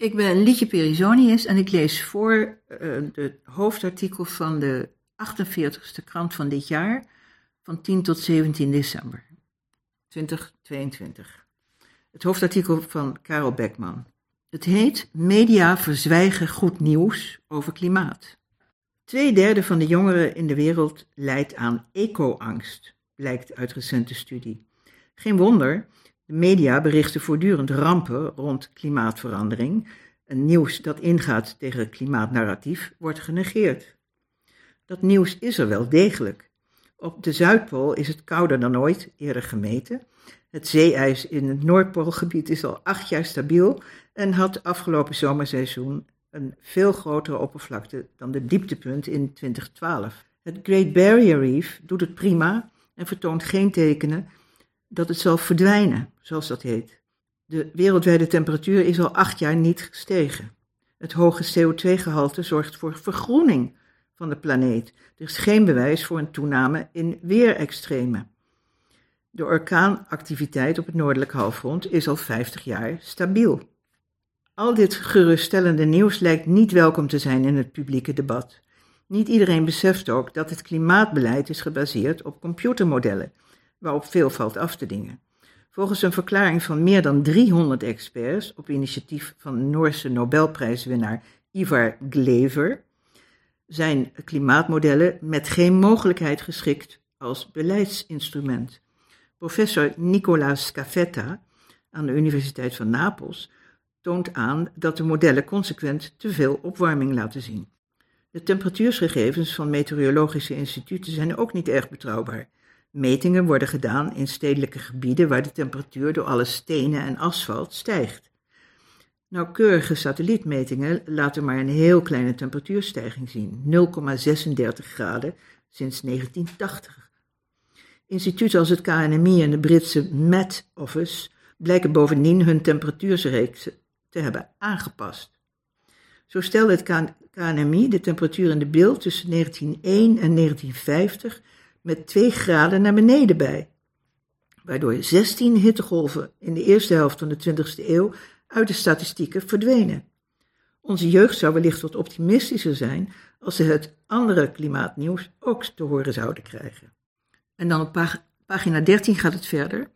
Ik ben Lietje Perizonius en ik lees voor het uh, hoofdartikel van de 48ste krant van dit jaar, van 10 tot 17 december 2022. Het hoofdartikel van Karel Beckman. Het heet Media verzwijgen goed nieuws over klimaat. Tweederde van de jongeren in de wereld lijdt aan eco-angst, blijkt uit recente studie. Geen wonder, de media berichten voortdurend rampen rond klimaatverandering. Een nieuws dat ingaat tegen het klimaatnarratief wordt genegeerd. Dat nieuws is er wel degelijk. Op de Zuidpool is het kouder dan ooit eerder gemeten. Het zeeijs in het Noordpoolgebied is al acht jaar stabiel en had afgelopen zomerseizoen een veel grotere oppervlakte dan de dieptepunt in 2012. Het Great Barrier Reef doet het prima en vertoont geen tekenen dat het zal verdwijnen, zoals dat heet. De wereldwijde temperatuur is al acht jaar niet gestegen. Het hoge CO2-gehalte zorgt voor vergroening van de planeet. Er is geen bewijs voor een toename in weerextremen. De orkaanactiviteit op het noordelijk halfrond is al 50 jaar stabiel. Al dit geruststellende nieuws lijkt niet welkom te zijn in het publieke debat. Niet iedereen beseft ook dat het klimaatbeleid is gebaseerd op computermodellen, waarop veel valt af te dingen. Volgens een verklaring van meer dan 300 experts op initiatief van Noorse Nobelprijswinnaar Ivar Glever zijn klimaatmodellen met geen mogelijkheid geschikt als beleidsinstrument. Professor Nicola Scafetta aan de Universiteit van Napels toont aan dat de modellen consequent te veel opwarming laten zien. De temperatuursgegevens van meteorologische instituten zijn ook niet erg betrouwbaar. Metingen worden gedaan in stedelijke gebieden waar de temperatuur door alle stenen en asfalt stijgt. Nauwkeurige satellietmetingen laten maar een heel kleine temperatuurstijging zien, 0,36 graden sinds 1980. Instituten als het KNMI en de Britse Met Office blijken bovendien hun temperatuursreeks te hebben aangepast. Zo stelde het KNMI de temperatuur in de beeld tussen 1901 en 1950 met 2 graden naar beneden bij, waardoor 16 hittegolven in de eerste helft van de 20e eeuw uit de statistieken verdwenen. Onze jeugd zou wellicht wat optimistischer zijn als ze het andere klimaatnieuws ook te horen zouden krijgen. En dan op pagina 13 gaat het verder.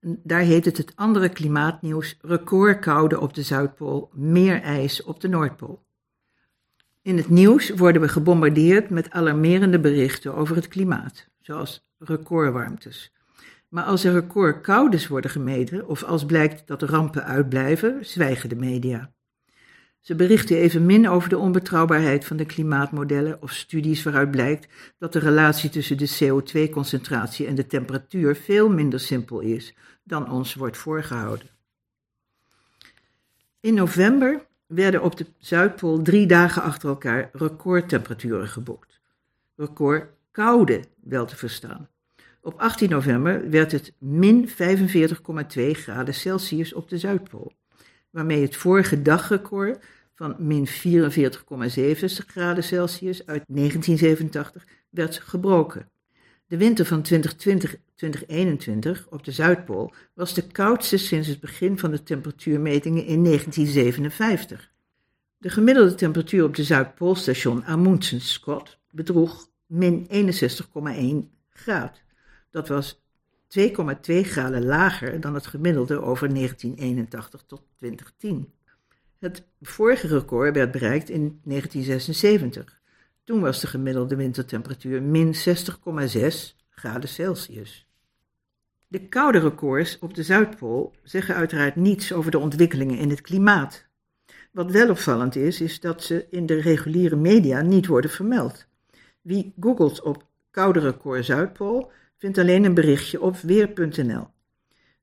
Daar heet het het andere klimaatnieuws recordkoude op de Zuidpool, meer ijs op de Noordpool. In het nieuws worden we gebombardeerd met alarmerende berichten over het klimaat, zoals recordwarmtes. Maar als er recordkoudes worden gemeten of als blijkt dat rampen uitblijven, zwijgen de media. Ze berichten evenmin over de onbetrouwbaarheid van de klimaatmodellen of studies waaruit blijkt dat de relatie tussen de CO2-concentratie en de temperatuur veel minder simpel is dan ons wordt voorgehouden. In november werden op de Zuidpool drie dagen achter elkaar recordtemperaturen geboekt. Record koude wel te verstaan. Op 18 november werd het min 45,2 graden Celsius op de Zuidpool, waarmee het vorige dagrecord van min 44,67 graden Celsius uit 1987 werd gebroken. De winter van 2020-2021 op de Zuidpool was de koudste sinds het begin van de temperatuurmetingen in 1957. De gemiddelde temperatuur op de Zuidpoolstation Amundsen-Scott bedroeg min 61,1 graad. Dat was 2,2 graden lager dan het gemiddelde over 1981 tot 2010. Het vorige record werd bereikt in 1976. Toen was de gemiddelde wintertemperatuur min 60,6 graden Celsius. De koude records op de Zuidpool zeggen uiteraard niets over de ontwikkelingen in het klimaat. Wat wel opvallend is, is dat ze in de reguliere media niet worden vermeld. Wie googelt op koude record Zuidpool, vindt alleen een berichtje op weer.nl.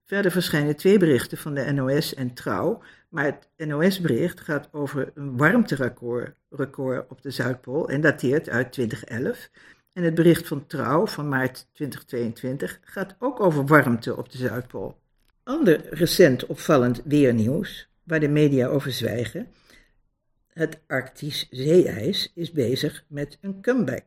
Verder verschijnen twee berichten van de NOS en Trouw, maar het NOS-bericht gaat over een warmterecord record op de Zuidpool en dateert uit 2011. En het bericht van Trouw van maart 2022 gaat ook over warmte op de Zuidpool. Ander recent opvallend weernieuws, waar de media over zwijgen, het Arctisch zeeijs is bezig met een comeback.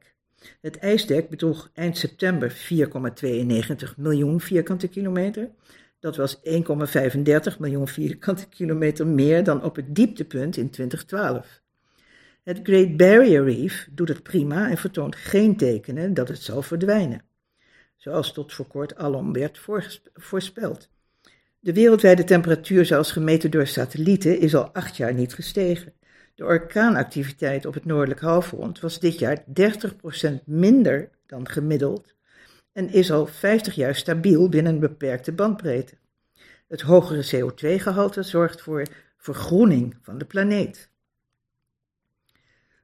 Het ijsdek bedroeg eind september 4,92 miljoen vierkante kilometer Dat was 1,35 miljoen vierkante kilometer meer dan op het dieptepunt in 2012. Het Great Barrier Reef doet het prima en vertoont geen tekenen dat het zal verdwijnen, zoals tot voor kort alom werd voorspeld. De wereldwijde temperatuur, zoals gemeten door satellieten, is al acht jaar niet gestegen. De orkaanactiviteit op het noordelijk halfrond was dit jaar 30% minder dan gemiddeld en is al 50 jaar stabiel binnen een beperkte bandbreedte. Het hogere CO2-gehalte zorgt voor vergroening van de planeet.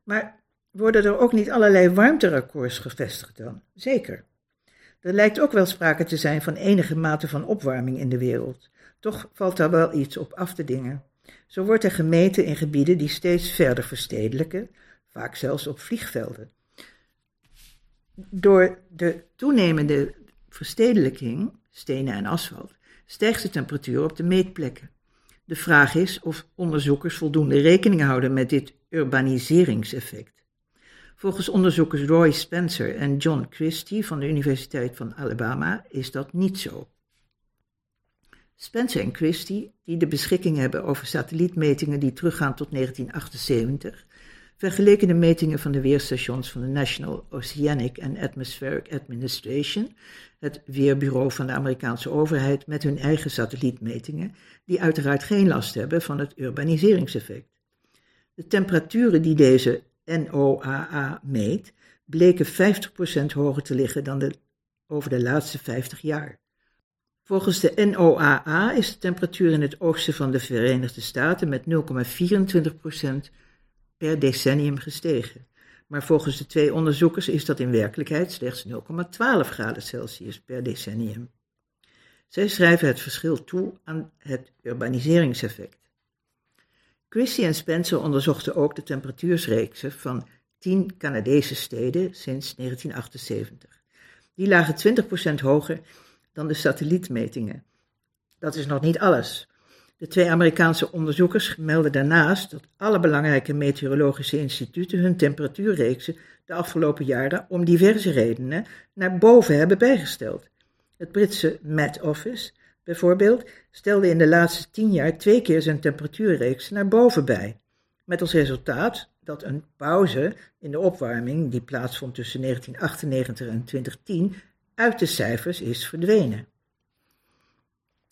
Maar worden er ook niet allerlei warmterecords gevestigd dan? Zeker. Er lijkt ook wel sprake te zijn van enige mate van opwarming in de wereld. Toch valt daar wel iets op af te dingen. Zo wordt er gemeten in gebieden die steeds verder verstedelijken, vaak zelfs op vliegvelden. Door de toenemende verstedelijking, stenen en asfalt, stijgt de temperatuur op de meetplekken. De vraag is of onderzoekers voldoende rekening houden met dit urbaniseringseffect. Volgens onderzoekers Roy Spencer en John Christie van de Universiteit van Alabama is dat niet zo. Spencer en Christie, die de beschikking hebben over satellietmetingen die teruggaan tot 1978, vergeleken de metingen van de weerstations van de National Oceanic and Atmospheric Administration, het weerbureau van de Amerikaanse overheid, met hun eigen satellietmetingen, die uiteraard geen last hebben van het urbaniseringseffect. De temperaturen die deze NOAA meet, bleken 50% hoger te liggen dan de, over de laatste 50 jaar. Volgens de NOAA is de temperatuur in het oosten van de Verenigde Staten met 0,24% per decennium gestegen. Maar volgens de twee onderzoekers is dat in werkelijkheid slechts 0,12 graden Celsius per decennium. Zij schrijven het verschil toe aan het urbaniseringseffect. Christie en Spencer onderzochten ook de temperatuursreeksen van 10 Canadese steden sinds 1978. Die lagen 20% hoger dan de satellietmetingen. Dat is nog niet alles. De twee Amerikaanse onderzoekers melden daarnaast dat alle belangrijke meteorologische instituten hun temperatuurreeksen de afgelopen jaren om diverse redenen naar boven hebben bijgesteld. Het Britse Met Office bijvoorbeeld stelde in de laatste tien jaar twee keer zijn temperatuurreeks naar boven bij. Met als resultaat dat een pauze in de opwarming die plaatsvond tussen 1998 en 2010 uit de cijfers is verdwenen.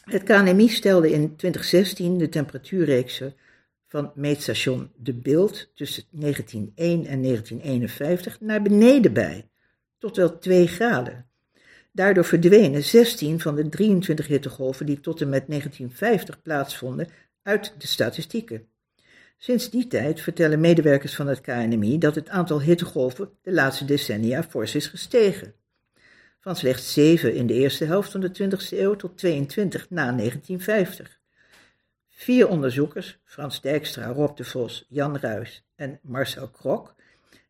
Het KNMI stelde in 2016 de temperatuurreeksen van meetstation De Beeld tussen 1901 en 1951 naar beneden bij, tot wel 2 graden. Daardoor verdwenen 16 van de 23 hittegolven die tot en met 1950 plaatsvonden uit de statistieken. Sinds die tijd vertellen medewerkers van het KNMI dat het aantal hittegolven de laatste decennia fors is gestegen van slechts 7 in de eerste helft van de 20e eeuw tot 22 na 1950. Vier onderzoekers, Frans Dijkstra, Rob de Vos, Jan Ruys en Marcel Krok,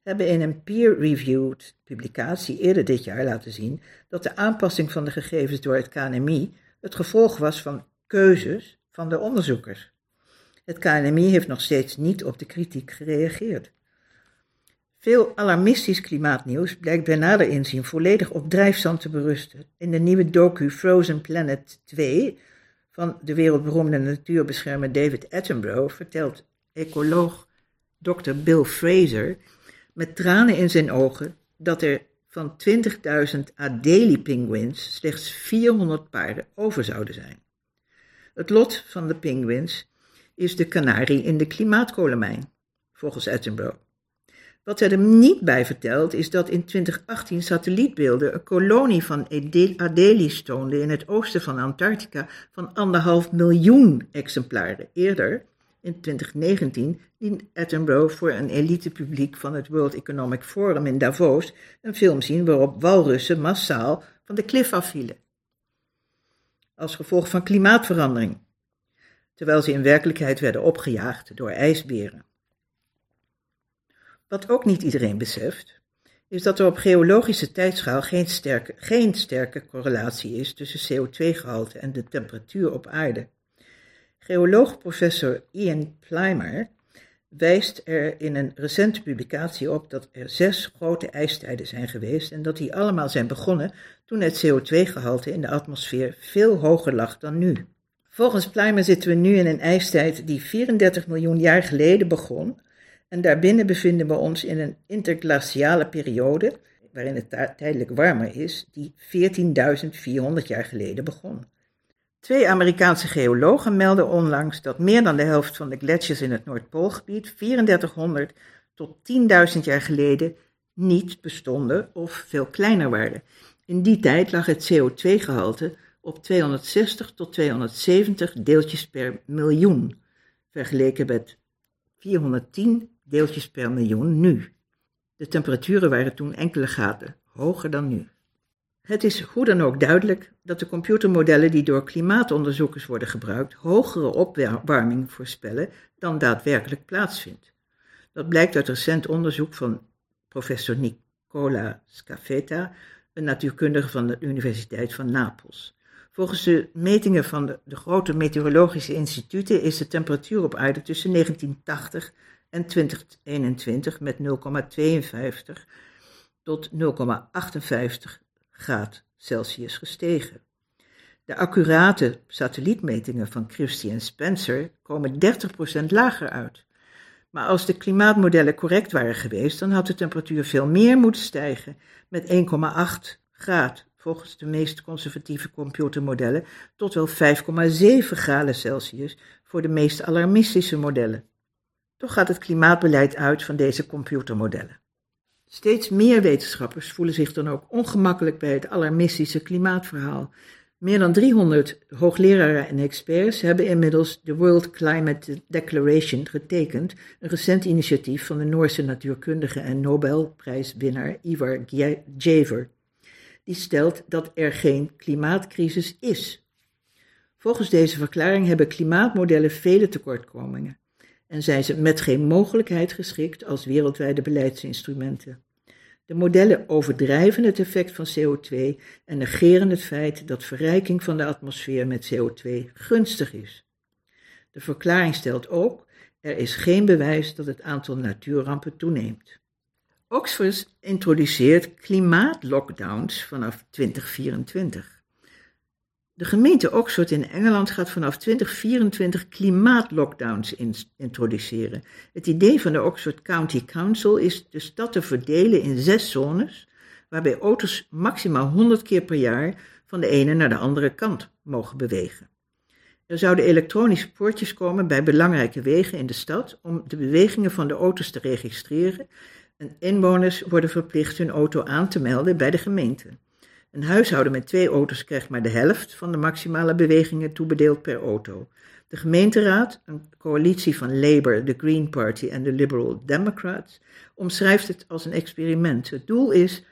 hebben in een peer-reviewed publicatie eerder dit jaar laten zien dat de aanpassing van de gegevens door het KNMI het gevolg was van keuzes van de onderzoekers. Het KNMI heeft nog steeds niet op de kritiek gereageerd. Veel alarmistisch klimaatnieuws blijkt bij nader inzien volledig op drijfzand te berusten. In de nieuwe docu Frozen Planet 2 van de wereldberoemde natuurbeschermer David Attenborough vertelt ecoloog Dr. Bill Fraser met tranen in zijn ogen dat er van 20.000 Adelie-pinguïns slechts 400 paarden over zouden zijn. Het lot van de pinguïns is de kanarie in de klimaatkolenmijn, volgens Attenborough. Wat hij er niet bij vertelt is dat in 2018 satellietbeelden een kolonie van Adelies toonden in het oosten van Antarctica van anderhalf miljoen exemplaren. Eerder, in 2019, liet Attenborough voor een elitepubliek van het World Economic Forum in Davos een film zien waarop walrussen massaal van de klif afvielen. Als gevolg van klimaatverandering, terwijl ze in werkelijkheid werden opgejaagd door ijsberen. Wat ook niet iedereen beseft, is dat er op geologische tijdschaal geen sterke, geen sterke correlatie is tussen CO2-gehalte en de temperatuur op aarde. Geoloog professor Ian Plimer wijst er in een recente publicatie op dat er zes grote ijstijden zijn geweest en dat die allemaal zijn begonnen toen het CO2-gehalte in de atmosfeer veel hoger lag dan nu. Volgens Plimer zitten we nu in een ijstijd die 34 miljoen jaar geleden begon en daarbinnen bevinden we ons in een interglaciale periode waarin het tijdelijk warmer is, die 14.400 jaar geleden begon. Twee Amerikaanse geologen melden onlangs dat meer dan de helft van de gletsjers in het Noordpoolgebied 3400 tot 10.000 jaar geleden niet bestonden of veel kleiner waren. In die tijd lag het CO2-gehalte op 260 tot 270 deeltjes per miljoen, vergeleken met 410 deeltjes per miljoen nu. De temperaturen waren toen enkele graden hoger dan nu. Het is hoe dan ook duidelijk dat de computermodellen die door klimaatonderzoekers worden gebruikt hogere opwarming voorspellen dan daadwerkelijk plaatsvindt. Dat blijkt uit recent onderzoek van professor Nicola Scafetta, een natuurkundige van de Universiteit van Napels. Volgens de metingen van de, de grote meteorologische instituten is de temperatuur op aarde tussen 1980 en 2021 met 0,52 tot 0,58 graad Celsius gestegen. De accurate satellietmetingen van Christie en Spencer komen 30% lager uit. Maar als de klimaatmodellen correct waren geweest, dan had de temperatuur veel meer moeten stijgen, met 1,8 graad, volgens de meest conservatieve computermodellen, tot wel 5,7 graden Celsius voor de meest alarmistische modellen. Toch gaat het klimaatbeleid uit van deze computermodellen. Steeds meer wetenschappers voelen zich dan ook ongemakkelijk bij het alarmistische klimaatverhaal. Meer dan 300 hoogleraren en experts hebben inmiddels de World Climate Declaration getekend, een recent initiatief van de Noorse natuurkundige en Nobelprijswinnaar Ivar Javer. Die stelt dat er geen klimaatcrisis is. Volgens deze verklaring hebben klimaatmodellen vele tekortkomingen en zijn ze met geen mogelijkheid geschikt als wereldwijde beleidsinstrumenten. De modellen overdrijven het effect van CO2 en negeren het feit dat verrijking van de atmosfeer met CO2 gunstig is. De verklaring stelt ook: er is geen bewijs dat het aantal natuurrampen toeneemt. Oxford introduceert klimaatlockdowns vanaf 2024. De gemeente Oxford in Engeland gaat vanaf 2024 klimaatlockdowns introduceren. Het idee van de Oxford County Council is de stad te verdelen in zes zones, waarbij auto's maximaal 100 keer per jaar van de ene naar de andere kant mogen bewegen. Er zouden elektronische poortjes komen bij belangrijke wegen in de stad om de bewegingen van de auto's te registreren en inwoners worden verplicht hun auto aan te melden bij de gemeente. Een huishouden met twee auto's krijgt maar de helft van de maximale bewegingen toebedeeld per auto. De gemeenteraad, een coalitie van Labour, de Green Party en de Liberal Democrats, omschrijft het als een experiment. Het doel is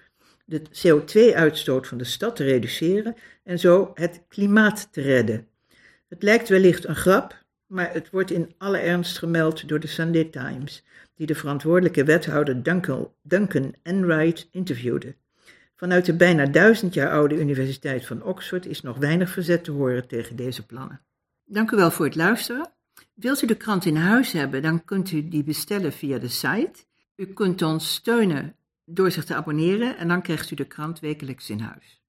de CO2-uitstoot van de stad te reduceren en zo het klimaat te redden. Het lijkt wellicht een grap, maar het wordt in alle ernst gemeld door de Sunday Times, die de verantwoordelijke wethouder Duncan, Duncan Enright interviewde. Vanuit de bijna duizend jaar oude Universiteit van Oxford is nog weinig verzet te horen tegen deze plannen. Dank u wel voor het luisteren. Wilt u de krant in huis hebben, dan kunt u die bestellen via de site. U kunt ons steunen door zich te abonneren en dan krijgt u de krant wekelijks in huis.